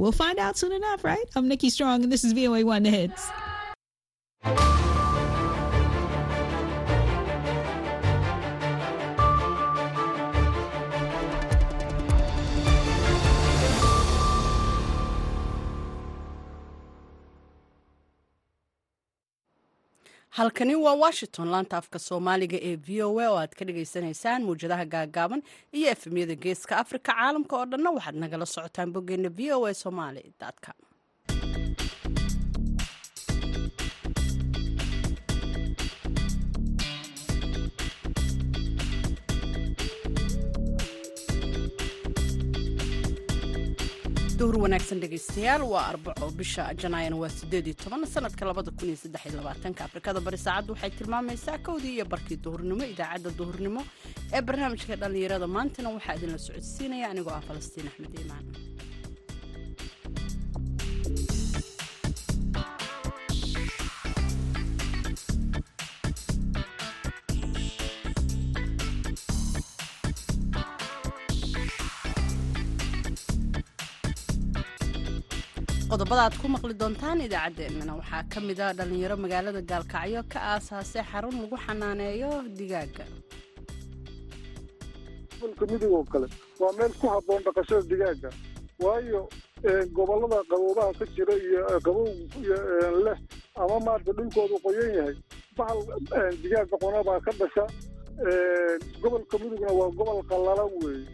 We'll find out soon enough, right? I'm Nikki Strong, and this is VOA One Hits. Halkani waa washington laanta afka soomaaliga ee v o a oo aad ka dhagaysanaysaan mawjadaha gaagaaban iyo efemyada geeska afrika caalamka oo dhanna waxaad nagala socotaan boggeena v o a somaali duhur wanaagsan dhegaystayaal waa arbaco bisha janaayana waa sideed iyo toban sanadka labada kun iyo saddex labaatanka afrikada. Bari saacaddu waxay tilmaamaysaa kowdii iyo barkii duhurnimo idaacadda duhurnimo ee barnaamijka dhallinyarada maantana waxaa idinla socodsiinaya anigoo ah falastiin axmed iimaan qodobada aad ku maqli doontaan idaacaddeenana waxaa ka mid a dhallinyaro magaalada gaalkacyo ka aasaasay xarun lagu xanaaneeyo digaaga. Gobolka midug oo kale waa meel ku habboon dhaqashada digaaga waayo gobollada qaboobaha ka jira iyo qabow leh ama maarata dhulkoodu qoyan yahay bahal digaaga qonabaa ka dhasha gobolka midugna waa gobol qallalan weeye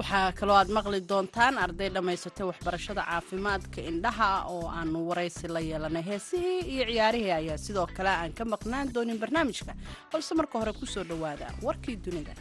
waxaa kaloo aad maqli doontaan arday dhammaysatay waxbarashada caafimaadka indhaha oo aanu waraysi la yeelanay. Heesihii iyo ciyaarihii ayaa sidoo kale aan ka maqnaan doonin barnaamijka. Balse marka hore ku soo dhowaada warkii dunida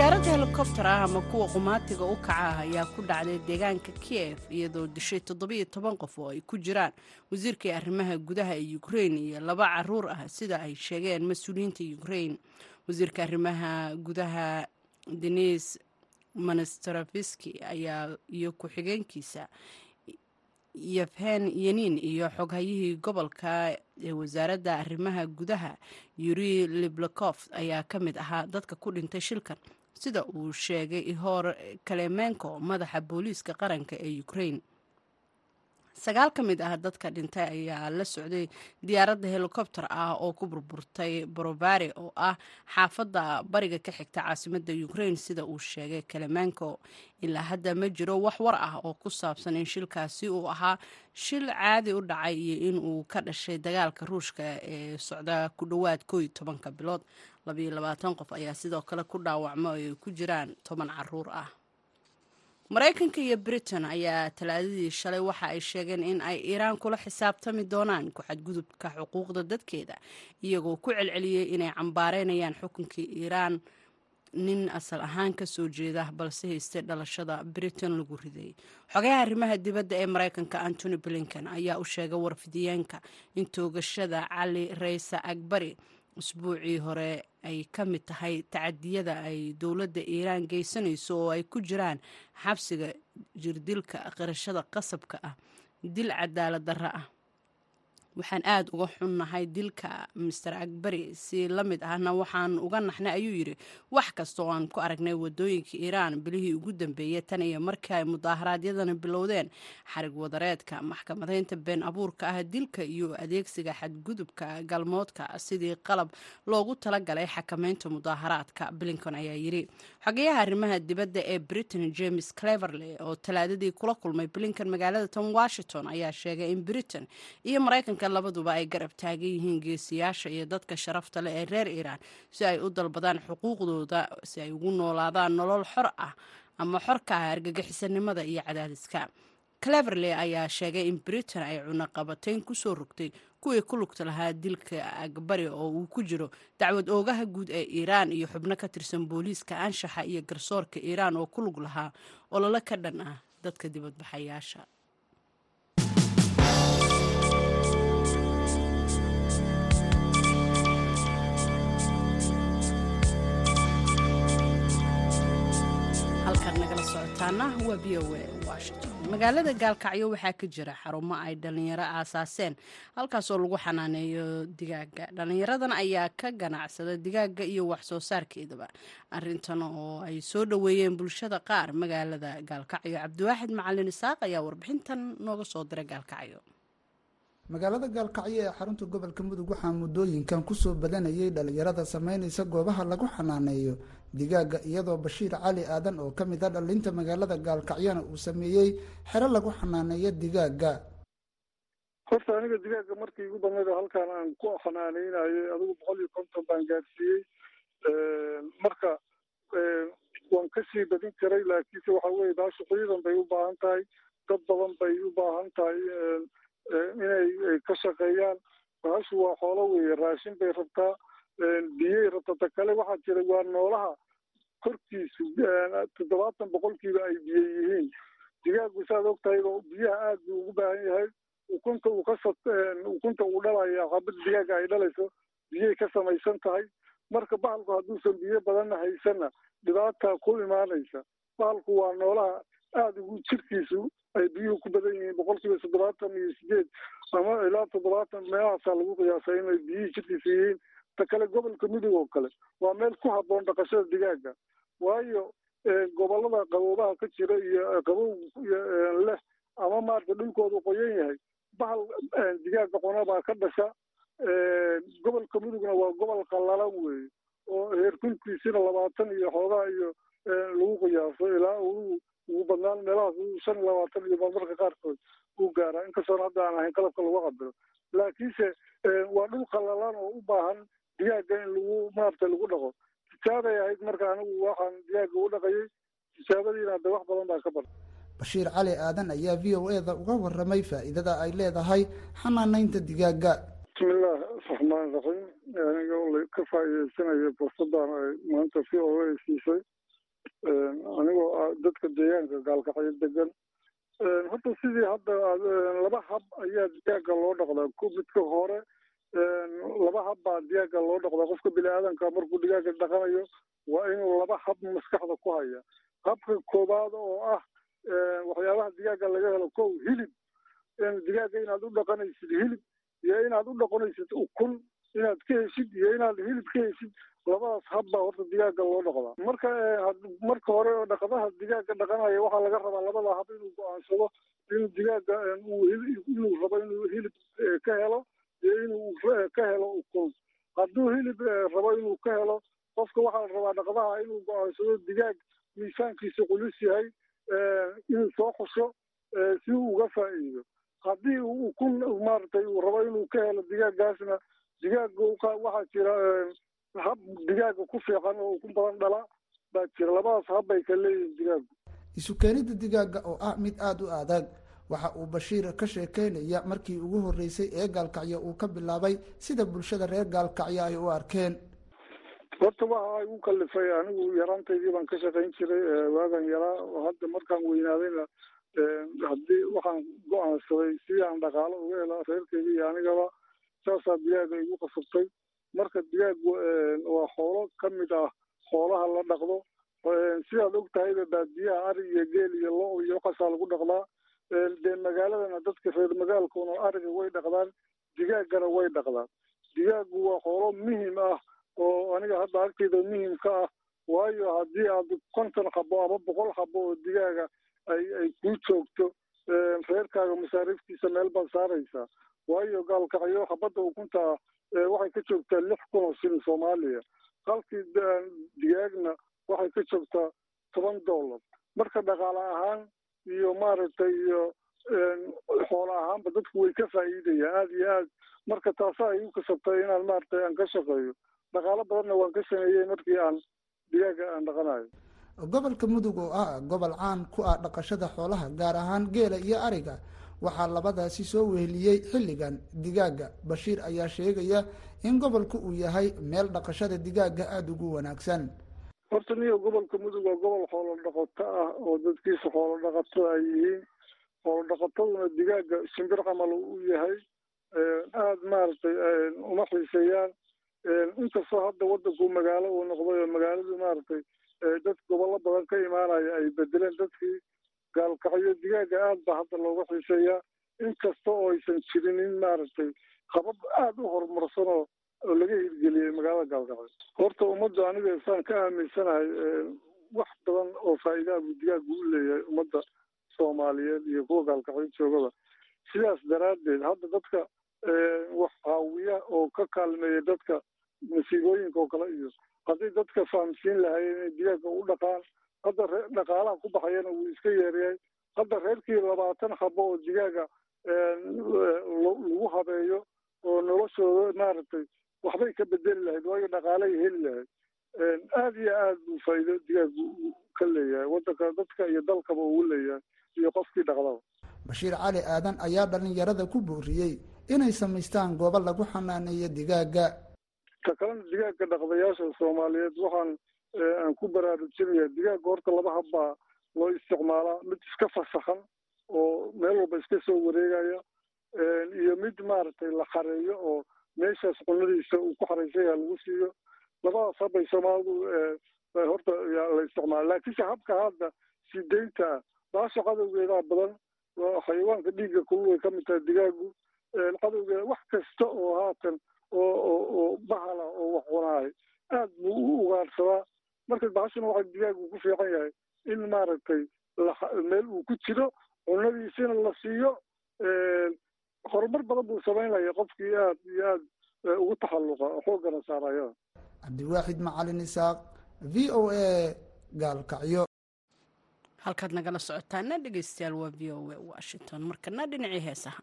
diyaarad helikobtar ah ama kuwa qumaatiga u kaca ah ayaa ku dhacday deegaanka kiev iyadoo dishay toddobiyo toban qof oo ay ku jiraan. Wasiirkai arrimaha gudaha ee ukrain iyo laba carruur ah sida ay sheegeen mas'uuliyiinta ukrain wasiirka arrimaha gudaha denis monastarafiski ayaa iyo ku-xigeenkiisa yefhen yenin iyo xoghayihii gobolka ee wasaaradda arrimaha gudaha yuri liblakof ayaa ka mid ahaa dadka ku dhintay shilkan sida uu sheegay ihor kalemenko madaxa booliiska qaranka ee ukrain sagaal ka mid ah dadka dhintay ayaa la socday diyaaradda helikobter ah oo ku burburtay borobari oo ah xaafadda bariga ka xigta caasimadda ukrain sida uu sheegay kalemenko. Ilaa hadda ma jiro wax war ah oo ku saabsan in shilkaasi uu ahaa shil caadi u dhacay iyo in uu ka dhashay dagaalka ruushka ee socda ku dhowaad koo iyo tobanka bilood labayo labaatan qof ayaa sidoo kale ku dhaawacmo ay ku jiraan toban carruur ah. Maraykanka iyo britain ayaa talaadadii shalay waxa ay sheegeen in ay iiraan kula xisaabtami doonaan ku xadgudubka xuquuqda dadkeeda iyagoo ku celceliyey inay cambaareynayaan xukunkii iiraan. Nin asal ahaan ka soo jeeda balse haystay dhalashada britain lagu riday. Xogayaha arrimaha dibadda ee maraykanka antony blinken ayaa u sheegay warfidiyeenka in toogashada cali raysa agbari usbuucii hore ay ka mid tahay tacadiyada ay dowladda iiraan geysanayso oo ay ku jiraan xabsiga jirdilka qirashada qasabka ah dil cadaalad darro ah waxaan aada uga xunnahay dilka master akbari si la mid ahna waxaan uga naxnay ayuu yidhi. Wax kasta oo aan ku aragnay waddooyinka iiraan bilihii ugu dambeeyey tan iyo markii ay mudaaharaadyadana bilowdeen xarig wadareedka maxkamadeynta been abuurka ah dilka iyo adeegsiga xadgudubka galmoodka sidii qalab loogu talagalay xakameynta mudaaharaadka blinton ayaa yidhi. Xogayaha arrimaha dibadda ee britain james cleverley oo talaadadii kula kulmay blinkan magaalada tan washington ayaa sheegay in britain iyo maraykanka labaduba ay garab taagan yihiin geesiyaasha iyo dadka sharafta leh ee reer iiraan si ay u dalbadaan xuquuqdooda si ay ugu noolaadaan nolol xor ah ama xorka ah argagixisanimada iyo cadaadiska. Cleverley ayaa sheegay in britain ay cunaqabatayn ku soo rogtay kuwii ku lugta lahaa dilka agbari oo uu ku jiro dacwad oogaha guud ee iiraan iyo xubno ka tirsan booliiska anshaxa iyo garsoorka iiraan oo ku lug lahaa ololo ka dhan ah dadka dibadbaxayaasha socotaana waa v o magaalada gaalkacyo waxaa ka jira xarumo ay dhallinyaro aasaaseen halkaasoo lagu xanaaneeyo digaaga. Dhallinyaradan ayaa ka ganacsada digaaga iyo wax soo saarkeedaba. Arintan oo ay soo dhoweeyeen bulshada qaar magaalada gaalkacyo cabdiwaaxid macalin isaaq ayaa warbixintan nooga soo diray gaalkacyo. Magaalada gaalkacyo ee xarunta gobolka mudug waxaa muddooyinkan ku soo badanayay dhallinyarada sameynaysa goobaha lagu xanaaneeyo digaaga iyadoo bashiir cali aadan oo ka mid a dhalinta magaalada gaalkacyona uu sameeyey xero lagu xanaaneeyo digaaga. Horta aniga digaaga markii igu badnayd halkaan aan ku xanaaneynayo adigu boqol iyo konton baan gaarsiiyey marka waan ka sii badin karay laakiinse waxa weye baashu ciidan bay u baahan tahay dad badan bay u baahan tahay inay ka shaqeeyaan. Baashu waa xoolo weeye raashin bay rabtaa biyey rabtaa ta kale waxaa jira waa noolaha korkiisu toddobaatan boqolkiiba ay biyo yihiin digaagu saad og tahay biyaha aad buu ugu baahan yahay ukunta uu ka ukunta uu dhalaya xabad digaaga ay dhalayso biyay ka samaysan tahay marka bahalku hadduusan biyo badanna haysanna dhibaataa ku imaanaysa bahalku waa noolaha aada ugu jirkiisu ay biyuhu ku badan yihiin boqolkiiba toddobaatan iyo sideed ama ilaa toddobaatan meelahaasaa lagu qiyaasay inay biyihii jirkiisa yihiin ta kale gobolka mudug oo kale. Waa meel ku habboon dhaqashada digaaga. Waayo gobollada qaboobaha ka jira iyo qabow leh ama maarata dhulkoodu qoyan yahay bahal digaaga qonabaa ka dhasha gobolka mudugna waa gobol qallalan weeye oo heerkulkiisina labaatan iyo xoogaa iyo lagu qiyaaso ilaa uu ugu badnaan meelahaas shan iyo labaatan iyo marmarka qaarkood uu gaaraa inkastoona hadda aan ahayn qalabka lagu cabiro laakiinse waa dhul qallalan oo u baahan digaaga in lagu maarata lagu dhaqo. Tijaabay ahayd marka anigu waxaan digaaga u dhaqayay. Tijaabadiina hadda wax badan baa ka barta bashiir cali aadan ayaa v o e da uga waramay faa'iidada ay leedahay xanaanaynta digaaga. Bismillaah raxmaan raxiim. Aniga ka faa'iideysanayo fursadan ay maanta v o a siisay. Anigoo dadka deegaanka gaalkacyo degan horta sidii hadda laba hab ayaa digaaga loo dhaqdaa. Ku midka hore laba hab baa digaaga loo dhaqdaa qofka bini aadanka markuu digaaga dhaqanayo waa inuu laba hab maskaxda ku haya habka koowaad oo ah waxyaabaha digaaga laga helo kow hilib. Digaaga inaad u dhaqanaysid hilib iyo inaad u dhaqanaysid ukun inaad ka heshid iyo inaad hilib ka heshid labadaas hab baa horta digaaga loo dhaqdaa. Marka marka hore oo dhaqadaha digaaga dhaqanaya waxaa laga rabaa labada hab inuu go'aansado inuu digaaga inuu rabo inuu hilib ka helo iyo inuu ka helo ukun hadduu hilib rabo inuu ka helo qofka waxaa la rabaa dhaqdaha inuu go'aansado digaag miisaankiisa culus yahay inuu soo xusho si uu uga faa'iido. Haddii uu ukun maaragtay uu rabo inuu ka helo digaaggaasna digaaga waxaa jira hab digaaga ku fiican oo ukun badan dhala baa jira. Labadaas hab bay ka leeyihiin digaagu isu keenidda digaaga oo ah mid aada u adag waxa uu bashiir ka sheekeynaya markii ugu horreysay ee gaalkacyo uu ka bilaabay sida bulshada reer gaalkacyo ay u arkeen. Horta waxa igu kalifay anigu yaraantaydii baan ka shaqayn jiray waagan yaraa hadda markaan weynaadayna haddii waxaan go'aansaday sidii aan dhaqaalo uga hela reerkeyga iyo anigaba saasaa digaaga igu qasabtay. Marka digaagu waa xoolo ka mid ah xoolaha la dhaqdo sidaad og tahayba baadiyaha ari iyo geel iyo lo iyo waxaasaa lagu dhaqdaa dee magaaladana dadka reer magaalkuna ariga way dhaqdaan digaagana way dhaqdaan. Digaagu waa xoolo muhiim ah oo aniga hadda agtayda muhiim ka ah. Waayo haddii aad konton xabo ama boqol xabo oo digaaga ay kuu joogto reerkaaga masaariiftiisa meel baad saaraysaa. Waayo gaalkacyo xabadda ukunta waxay ka joogtaa lix kun oo shilin soomaaliya. Halkii digaagna waxay ka joogtaa toban dollar. Marka dhaqaale ahaan iyo maaragtay iyo xoolo ahaanba dadku way ka faa'iidayaan. Aada iyo aad. Marka taasaa igu kasabtay inaan maaragtay aan ka shaqeeyo. Dhaqaalo badanna waan ka sameeyey markii aan digaaga aan dhaqanayo. Gobolka mudug oo ah gobol caan ku ah dhaqashada xoolaha gaar ahaan geela iyo ariga waxaa labadaasi soo weheliyey xilligan. Digaaga bashiir ayaa sheegaya in gobolku uu yahay meel dhaqashada digaaga aada ugu wanaagsan horta niyo gobolka mudug waa gobol xoolo dhaqato ah oo dadkiisa xoolo dhaqatada ay yihiin xoolo dhaqataduna digaaga shimbir camal u yahay aada maaragtay uma xiiseeyaan inkastoo hadda wadanku magaalo uu noqday oo magaaladu maaragtay dad gobollo badan ka imaanaya ay bedeleen dadkii gaalkacyo digaaga aad baa hadda looga xiiseeyaa inkasta oo aysan jirin in maaragtay qabab aada u horumarsan oo laga hirgeliyey magaalada gaalkacyo horta ummadda aniga isaan ka aaminsanahay wax badan oo faa'iidaha buu digaagu u leeyahay ummadda soomaaliyeed iyo kuwa gaalkacyo joogaba. Sidaas daraaddeed hadda dadka wax caawiya oo ka kaalmeeya dadka masiibooyinka oo kale iyo haddii dadka fahamsiin lahaayeen inay digaaga u dhaqaan hadda ree dhaqaalaha ku baxayana wuu iska yeeryahay hadda reerkii labaatan habo oo digaaga lagu habeeyo oo noloshooda maaragtay waxbay ka bedeli lahayd waayo dhaqaalay heli lahayd. Aad iyo aad buu faa'iido digaagu ka leeyahay. Waddanka dadka iyo dalkaba ugu leeyahay iyo qofkii dhaqdaba. Bashiir cali aadan ayaa dhallinyarada ku booriyey inay samaystaan goobo lagu xanaaneeyo digaaga. Ta kalena digaaga dhaqdayaasha soomaaliyeed waxaan aan ku baraarujinaya digaaga horta laba habbaa loo isticmaalaa. Mid iska fasahan oo meel walba iska soo wareegaya. Iyo mid maaragtay la xareeyo oo meeshaas cunadiisa uu ku xaraysan yaha lagu siiyo. Labadaas habbay soomaalidu horta la isticmaala laakiinse habka hadda sii deynta ah baasha cadowgeedaa badan xayawaanka dhiigga kulul way ka tahay digaagu cadowgeeda wax kasta oo haatan oo bahala oo wax cunaahay aad buu u ugaarsadaa marka bahashuna waxa digaagu ku fiican yahay in maaragtay meel uu ku jiro cunadiisina la siiyo horumar badan buu samaynaya qofkii aad iyo aad ugu taxalluqa xoogana saaraya. Cabdiwaaxid macalin isaaq v o a gaalkacyo. Halkaad nagala socotaana dhegeystayaal waa v o a washington. Markana dhinacii heesaha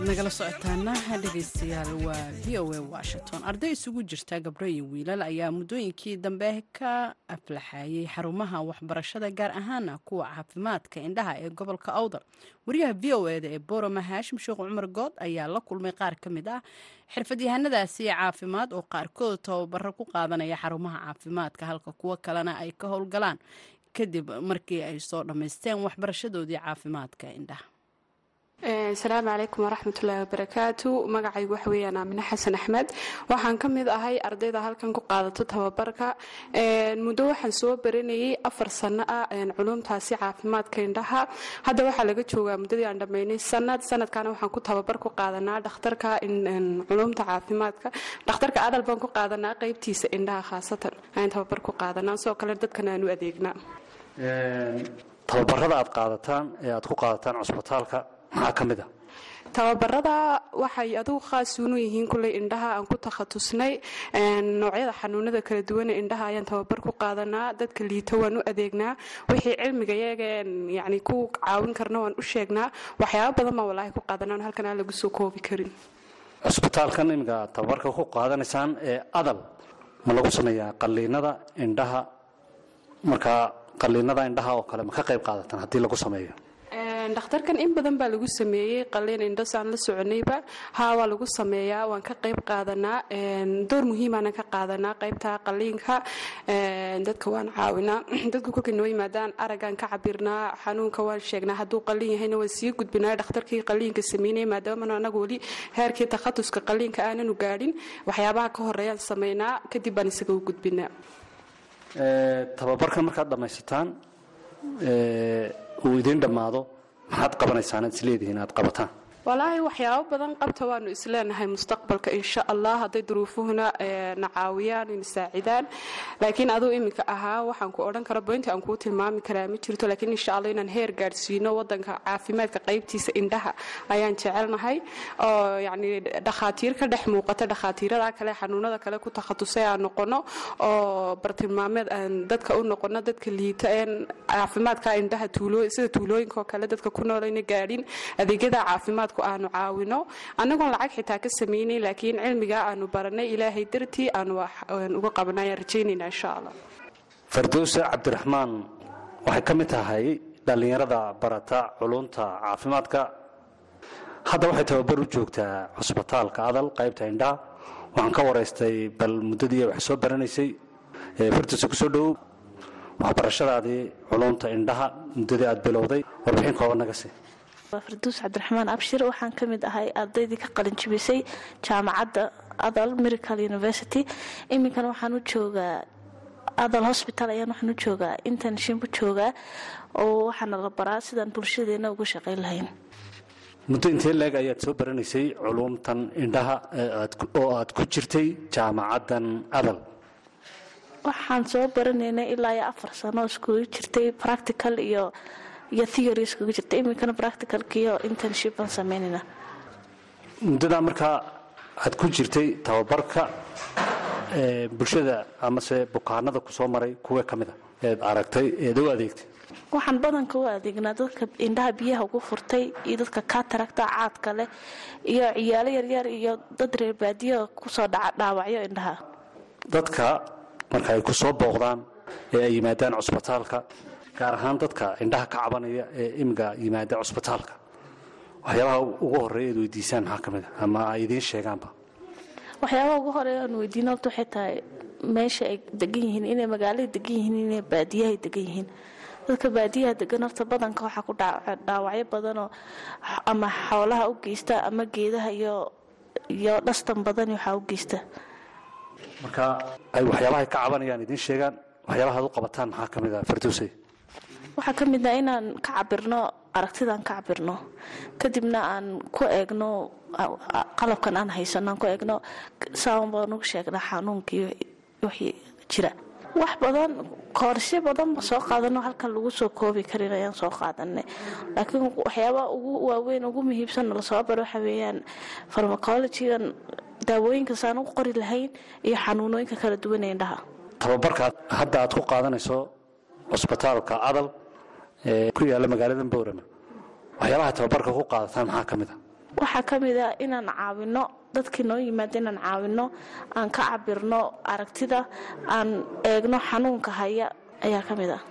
halkaad nagala socotaana dhegeystayaal waa v o a washington. Arday isugu jirta gabdho iyo wiilal ayaa muddooyinkii dambe ka aflaxayay xarumaha waxbarashada gaar ahaana kuwa caafimaadka indhaha ee gobolka awdal wariyaha v o eda ee boroma haashim sheekh cumar good ayaa la kulmay qaar ka mid ah xirfadyahanadaasi caafimaad oo qaarkood tababaro ku qaadanaya xarumaha caafimaadka halka kuwo kalena ay ka howlgalaan kadib markii ay soo dhammaysteen waxbarashadoodii caafimaadka indhaha asalaamu calaykum waraxmatullaahi wabarakaatu. Magacaygu waxa weeyaan aamine xasan axmed. Waxaan ka mid ahay ardayda halkan ku qaadato tababarka. Muddo waxaan soo baranayay afar sano ah culumtaasi caafimaadka indhaha. Hadda waxaa laga joogaa muddadii aan dhammaynay sanad sanadkana waxaan ku tababar ku qaadanaa dhakhtarka culumta caafimaadka. Dhakhtarka adal baan ku qaadanaa qeybtiisa indhaha khaasatan. Ayaan tababar ku qaadanaa sidoo kale dadkan aan u adeegnaa tababarada aad qaadataan ee aad ku qaadataan cusbitaalka maxaa ka mid a tababarada waxay adugu khaasuunu yihiin kuley indhaha aan ku takhatusnay noocyada xanuunada kala duwane indhaha ayaan tababar ku qaadanaa dadka liita waan u adeegnaa wixii cilmiga yageen yani ku caawin karna waan u sheegnaa waxyaaba badan baan walaahi ku qaadanaa halkan aan lagu soo koobi karin. Cusbitaalkan imiga tababarka ku qaadanaysaan ee adal ma lagu sameeyaa qalliinada indhaha? Markaa qalliinada indhaha oo kale ma ka qayb qaadataan haddii lagu sameeyo dhakhtarkan in badan baa lagu sameeyey qaliin indhasaan la soconayba haa waa lagu sameeyaa waan ka qayb qaadanaa door muhiimaana ka qaadanaa qaybta qaliinka dadka waan caawinaa dadka kolkay noo yimaadaan aragaan ka cabirnaa xanuunka waan sheegnaa hadduu qaliin yahayna waan sii gudbinaa dhakhtarkii qaliinka sameynaya maadaamana anagu weli heerkii takhatuska qaliinka aananu gaadhin waxyaabaha ka horeeyaan sameynaa kadib baan isaga u gudbinaa. Tababarkan markaad dhammaysataan uu idiin dhammaado maxaad qabanaysaan aad isleedihiin aad qabataan walaahi waxyaabo badan qabta waanu isleenahay mustaqbalka insha allah hadday duruufuhuna na caawiyaan na saacidaan. Laakiin aduu iminka ahaa waxaan ku odhan kara boynta aan kuu tilmaami karaa ma jirto. Laakiin insha allah inaan heer gaadhsiino wadanka caafimaadka qaybtiisa indhaha ayaan jecelnahay. Oo yacni dhakhaatiir ka dhex muuqata dhakhaatiirada kale xanuunada kale ku takhatusay aan noqono. Oo bartilmaameed aan dadka u noqono dadka liita een caafimaadka indhaha sida tuulooyinka oo kale dadka ku noolayna gaadhin adeegyada caafimaad aanu caawino. Annagoon lacag xitaa ka samaynay laakiin cilmigaa aanu baranay ilaahay dartii aanu uga qabanay ayaan rajaynayna insha allah. Fardowse cabdiraxmaan waxay ka mid tahay dhallinyarada barata culunta caafimaadka. Hadda waxay tababar u joogtaa cusbitaalka adal qaybta indhaha waxaan ka waraystay bal muddadii wax soo baranaysay. Fardowse ku soo dhowow waxbarashadaadii culunta indhaha muddadii aad bilowday warbixin kooban naga sii farduus cabdiraxmaan abshir waxaan ka mid ahay ardaydii ka qalinjibisay jaamacadda adal miracle university. Iminkana waxaan u joogaa adal hosbital ayaan waxaan u joogaa internship u joogaa oo waxaana la baraa sidaan bulshadeena uga shaqayn lahayn. Muddo intee leeg ayaad soo baranaysay culuumtan indhaha oo aad ku jirtay jaamacaddan adal? Waxaan soo baranaynay ilaa iyo afar sano iskugu jirtay practical iyo iyo theory iskugu jirta iminkana practicalkiiyo internship baan sameynayna muddadaa markaa aad ku jirtay tababarka bulshada amase bukaanada ku soo maray kuwee ka mida eed aragtay eed u adeegtay? Waxaan badanka u adeegnaa dadka indhaha biyaha ugu furtay iyo dadka kataragta caadka leh iyo ciyaalo yaryar iyo dad reer baadiya ku soo dhaca dhaawacyo indhaha. Dadka marka ay ku soo booqdaan ee ay yimaadaan cusbitaalka gaar ahaan dadka indhaha ka cabanaya ee imiga yimaada cusbitaalka. Waxyaabaha ugu horreeya eed weydiisaan maxaa ka mid a ama ay idiin sheegaanba? Waxyaabaha ugu horreeya aan weydiina horta waxay tahay meesha ay degan yihiin inay magaalada degan yihiin inay baadiyahay degan yihiin. Dadka baadiyaha degan horta badanka waxaa ku dhaawacyo badanoo ama xoolaha u geysta ama geedaha iyo iyo dhastan badan waxaa u geysta. Marka ay waxyaabahay ka cabanayaan idiin sheegaan waxyaabaha ad u qabataan maxaa ka mid a fardowsay waxaa ka mid ah inaan ka cabirno aragtidaan ka cabirno kadibna aan ku eegno qalabkan aan haysano aan ku eegno saan baan ugu sheegnaa xanuunkii wixii jira. Wax badan koorsyo badanba soo qaadano halkan lagu soo koobi karin ayaan soo qaadanay laakiin waxyaabaha ugu waaweyn ugu muhiimsan la soo baro waxa weeyaan farmacologygan daawooyinka saan u qori lahayn iyo xanuunooyinka kala duwan ee indhaha tababarka hadda aad ku qaadanayso cusbitaalka adal ku yaalla magaalada boorama waxyaabaha tababarka ku qaadataan maxaa ka mid a waxaa ka mid ah inaan caawino dadkii noo yimaada inaan caawino aan ka cabirno aragtida aan eegno xanuunka haya ayaa ka mid ah.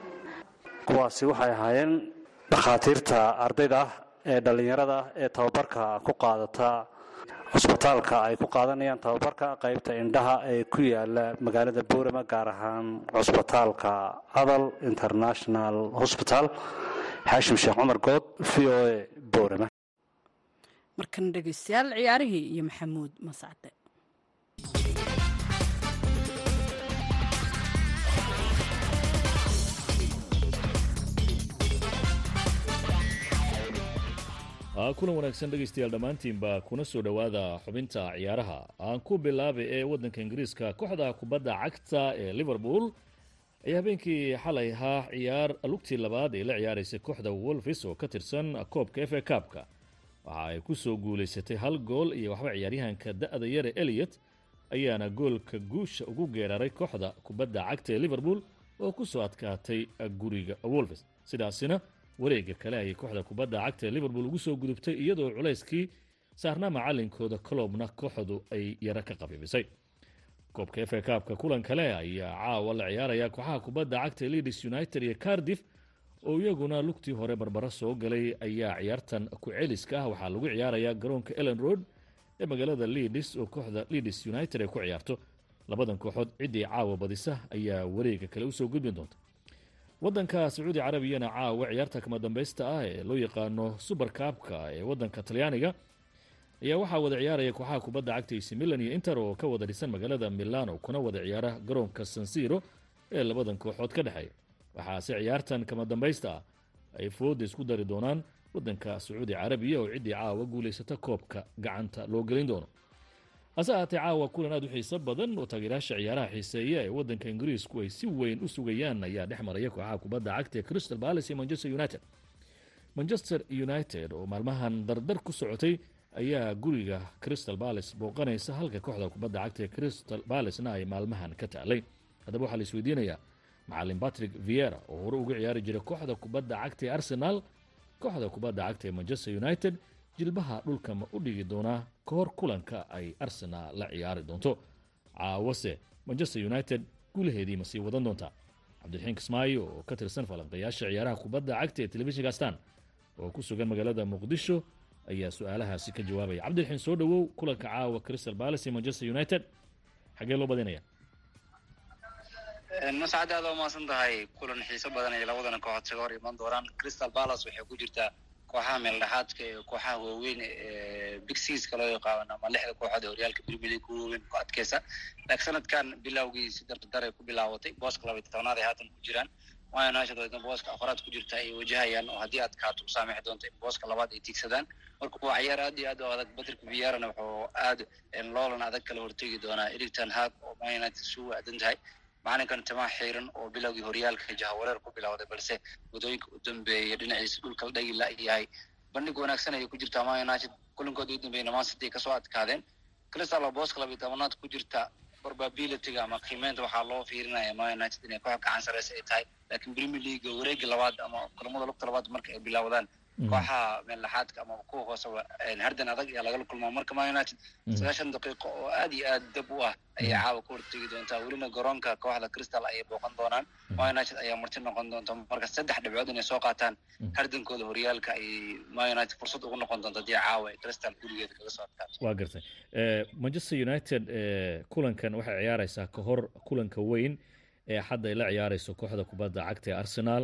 Kuwaasi waxay ahaayeen dhakhaatiirta ardayda ah ee dhallinyarada ah ee tababarka ku qaadata cusbitaalka ay ku qaadanayaan tababarka qaybta indhaha ee ku yaalla magaalada boorama gaar ahaan cusbitaalka adal international hosbital xaashim sheekh cumar good v o a boorama. Markana dhegeystayaal ciyaarihii iyo maxamuud mascade kulan wanaagsan dhegaystayaal dhammaantiinba kuna soo dhowaada xubinta ciyaaraha. Aan ku bilaabay ee waddanka ingiriiska kooxda kubadda cagta ee liverpool ayaa habeenkii xalay ahaa ciyaar lugtii labaad ee la ciyaaraysay kooxda wolfis oo ka tirsan koobka f a kaabka waxa ay ku soo guulaysatay hal gool iyo waxba ciyaaryahanka da-da yare eliot ayaana goolka guusha ugu geeraray kooxda kubadda cagta ee liverpool oo ku soo adkaatay guriga wolfis sidaasina wareega kale ayay kooxda kubadda cagta ee liverpool ugu soo gudubtay iyadoo culayskii saarnaa macalinkooda colobna kooxdu ay yaro ka qabiibisay koobka a kaabka kulan kale ayaa caawa la ciyaaraya kooxaha kubadda cagta ee leeds united iyo cardiff oo iyaguna lugtii hore barbaro soo galay ayaa ciyaartan ku celiska ah. Waxaa lagu ciyaarayaa garoonka ellen road ee magaalada leeds oo kooxda leeds united ay ku ciyaarto. Labadan kooxood ciddii caawa badisa ayaa wareega kale u soo gudbin doonta wadanka sacuudi carabiyana caawa ciyaarta kama dambaysta ah ee loo yaqaano suber kaabka ee wadanka talyaaniga ayaa waxaa wada ciyaaraya kooxaha kubadda cagta ac milan iyo inter oo ka wada dhisan magaalada milano kuna wada ciyaara garoonka sansiro ee labadan kooxood ka dhexeeya waxaase ciyaartan kama dambaysta ah ay fooda isku dari doonaan wadanka sacuudi carabiya oo ciddii caawa guulaysata koobka gacanta loo gelin doono hase ahaatee caawa kulan aad u xiiso badan oo taageerayaasha ciyaaraha xiiseeya ee wadanka ingiriisku ay si weyn u sugayaan ayaa dhex maraya kooxaha kubadda cagta ee crystal palace iyo manchester united. Manchester united oo maalmahan dardar ku socotay ayaa guriga crystal palace booqanaysa halka kooxda kubadda cagta ee crystal palacena ay maalmahan ka taalay haddaba waxaa la isweydiinayaa macalin patrick viera oo hore uga ciyaari jiray kooxda kubadda cagta ee arsenal kooxda kubadda cagta ee manchester united jilbaha dhulka ma u dhigi doonaa ka hor kulanka ay arsenal la ciyaari doonto? Caawase manchester united guulaheedii ma sii wadan doontaa? Cabdiraxiin kismaayo oo ka tirsan falanqayaasha ciyaaraha kubadda cagta ee telefishinka stan oo ku sugan magaalada muqdisho ayaa su'aalahaasi ka jawaabaya. Cabdiraxiin soo dhowow kulanka caawa crystal palace iyo manchester united. Xagee loo badinaya? Mascad aad umaasan tahay kulan xiiso badan ay labadana kooxood kaga hor iman doonaan. Crystal palace waxay ku jirtaa kooxaha meeldhexaadka ee kooxaha waaweyn ee big seaska loo yaqaano ama lixda kooxood ee horyaalka league ku waaweyn ku adkeysa. Laakiin sanadkan bilowgii si dardaray ku bilaabatay. Booska laba iyo tobnaad ay haatan ku jiraan. Oo idan booska afraad ku jirta ay wajahayaan oo haddii adkaato u saamixi doonto in booska labaad ay tiigsadaan marka waa ciyaar aad iyo aad u adag. Patrick Vieira wuxuu aad loolan adag kala hortegi doonaa. Erik ten Hag oo Man United suu aadan tahay macalinkan timaha xiiran oo bilowgii horyaalka jahawareer ku bilowday balse waddooyinka u dambeeyay dhinaciisa dhulka la dhagi la yahay bandhig wanaagsan ayay ku jirtaa Man United kulankoodii u dambeeyay Man City ka soo adkaadeen. Crystal oo booska laba iyo tobanaad ku jirta probabilityga ama qiimeynta waxaa loo fiirinaya Man United inay koox gacan sareysa ay tahay. Laakiin Premier League wareegi labaad ama kulamada lugta labaad marka ay bilowdaan kooxaha meeldhexaadka ama kuwa hooseba hardan adag ayaa lagala kulmaa marka Man United sagaashan daqiiqo oo aad iyo aad dab u ah ayay caawa ka hortegi doontaa welina garoonka kooxda Crystal ayay booqan doonaan. Man United ayaa marti noqon doonta. Marka saddex dhibcood inay soo qaataan hardankooda horyaalka ay Man United fursad ugu noqon doonta haddii caawa Crystal gurigeeda kaga soo adkaato waa gartay. Manchester united kulankan waxay ciyaareysaa ka hor kulanka weyn ee xadda ay la ciyaareyso kooxda kubadda cagta ee arsenal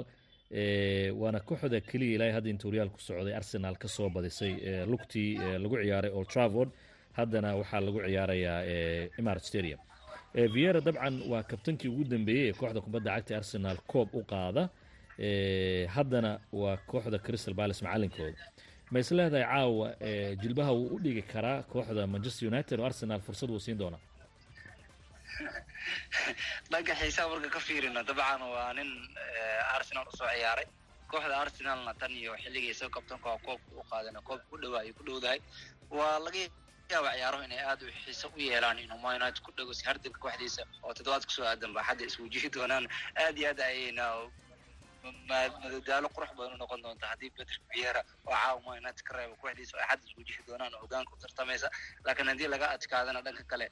waana kooxda keliya ilaahay hadda inta horyaal ku socday arsenal ka soo badisay lugtii lagu ciyaaray old travord haddana waxaa lagu ciyaarayaa imarat stadium. Viera dabcan waa kabtankii ugu dambeeyey ee kooxda kubadda cagta ee arsenal koob u qaada. Haddana waa kooxda crystal palace macalinkooda. Ma is caawa jilbaha wuu u dhigi karaa kooxda manchester united oo arsenal fursad wuu siin doonaa dhanka xiisaha marka ka fiirino dabcan waa nin arsenal u soo ciyaaray. Kooxda arsenalna tan iyo xilligii soo kabtanka waa koobka u qaadeen koobka ku dhawaa ay ku dhowdahay. Waa laga yaaba ciyaaruhu inay aad u xiiso u yeelaan inuu United ku dhago si hardanka kooxdiisa oo toddobaad ku soo aadan ba hadda iswajihi doonaan. Aad iyo aad ayayna madadaalo qurux badan u noqon doonta haddii Patrick Vieira oo caawa Man United ka reebo kooxdiisa ay xadda iswajihi doonaan oo hogaanka u tartamaysa. Laakiin haddii laga adkaadana dhanka kale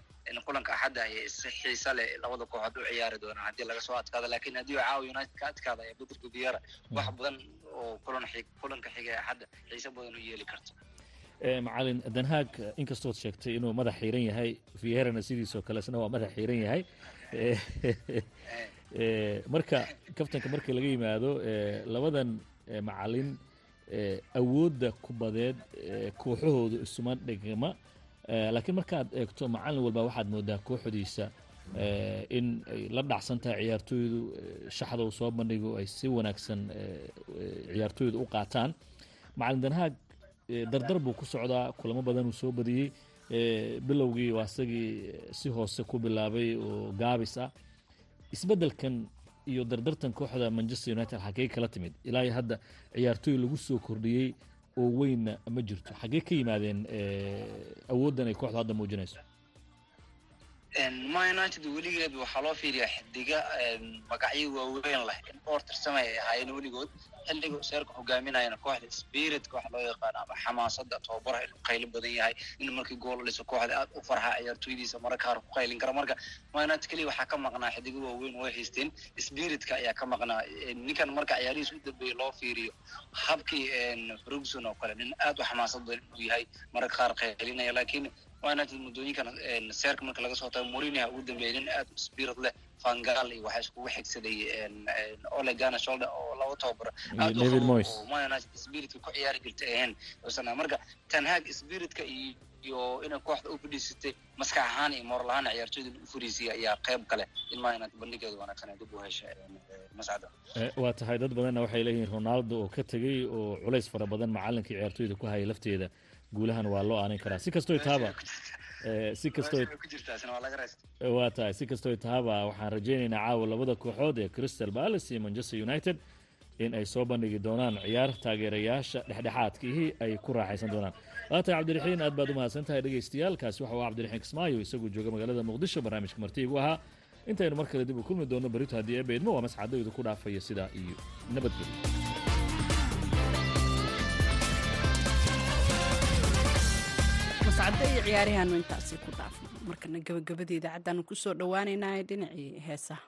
kulanka axadda ayay si xiisa leh labada kooxood u ciyaari doonaan haddii laga soo adkaado. Laakiin haddii caawa United ka adkaada ayaa Patrick Vieira wax badan oo kulanka xiga axadda xiisa badan u yeeli karto. Macalin danhaag inkastood sheegtay inuu madax xiiran yahay vierana sidiisoo kale isna waa madax xiiran yahay marka kaftanka markii laga yimaado labadan macalin awoodda kubadeed kooxahoodu isuma dhigma laakiin markaad eegto macalin walba waxaad moodaa kooxdiisa in ay la dhacsan tahay ciyaartooydu shaxda uu soo bandhigo ay si wanaagsan ciyaartooydu u qaataan. Macalin danhaag dardar buu ku socdaa kulamo badan uu soo badiyey bilowgii waa isagii si hoose ku bilaabay oo gaabis ah. Isbeddelkan iyo dardartan kooxda manchester united xaggee kala timid. Ilaa iyo hadda ciyaartooy lagu soo kordhiyey oo weynna ma jirto. Xaggee ka yimaadeen awooddan ay kooxdu hadda muujinayso ma united weligeed waxaa loo fiiriyaa xidiga magacyo waaweyn leh in dhowr tirsamay ay ahaayeen weligood xilliga seerka hogaaminayana kooxda spiritka waxa loo yaqaano ama xamaasada tababaraha inuu qaylo badan yahay in markii gool dhiso kooxda aad u farxa ciyaartooydiisa mararka qaar ku qaylin kara marka ma united keliya waxaa ka maqnaa xidigo waaweyn way haysteen spiritka ayaa ka maqnaa ninkan marka ciyaarihiisa u dambeeyey loo fiiriyo habkii ferguson oo kale nin aad u xamaasad badan inuu yahay mararka qaylinaya laakiin united muddooyinkan seerka marka laga soo tago mourinho ugu dambeeyay nin aad spirit leh fangal iyo waxaa iskugu xigsaday ole gana shoulder oo laba tababar. Aad spiritka ku ciyaari jirtay ahayn usana marka tanhaag spiritka iyo inay kooxda u fadhiisatay maskax ahaan iyo moral ahaan ciyaartooyda u fadhiisiyay ayaa qayb kale in man united bandhigeeda wanaagsan ay dib u hesha mascada waa tahay dad badanna waxay leeyihiin ronaldo oo ka tegey oo culays fara badan macalinka ciyaartooyda ku hayay lafteeda guulahan waa loo aanin karaa. Si taaba si waa tahay. Si kastoo taaba waxaan rajaynaynaa caawa labada kooxood ee crystal palace iyo manchester united in ay soo bandhigi doonaan. Ciyaar taageerayaasha dhexdhexaadkiihi ay ku raaxaysan doonaan. Waa tahay cabdiraxiin aad baad u mahadsan tahay dhegaystayaal. Kaasi waxa uu cabdiraxiin kismaayo isaguu jooga magaalada muqdisho barnaamijka martiigu ahaa. Intaynu mar kale dib u kulmi doono berito haddii ee beedmo waa masxadaydu ku dhaafaya sidaa iyo nabadgelyo mascadda iyo ciyaarihaanu intaasi ku dhaafno. Markana gabagabada idaacaddaanu ku soo dhowaaneynaa dhinacii heesaha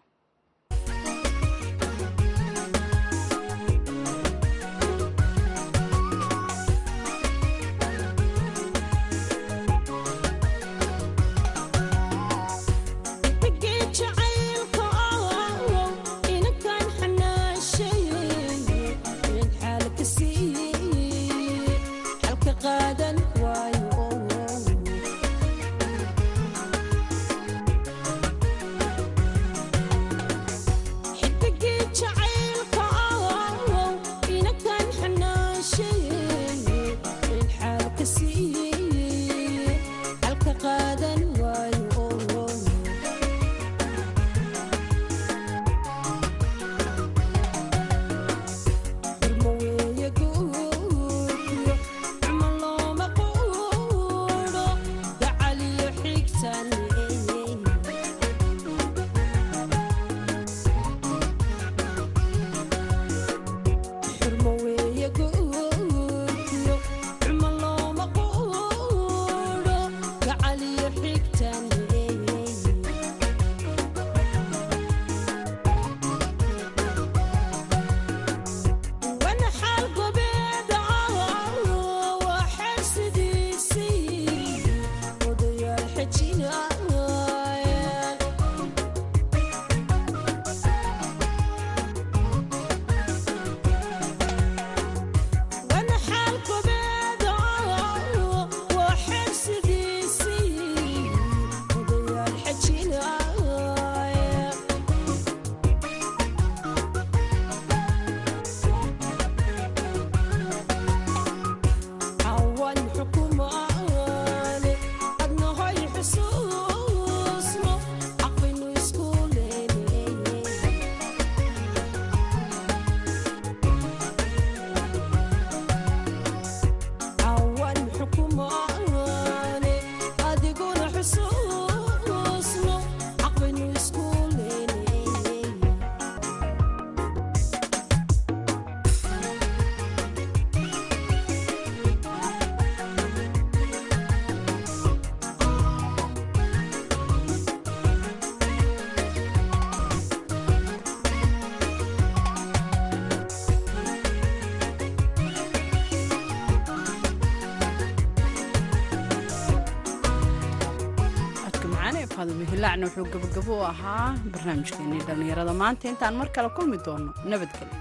hilaacna wuxuu gabagabo u ahaa barnaamijkeenii dhallinyarada maanta intaan mar kale kulmi doono nabadgelyo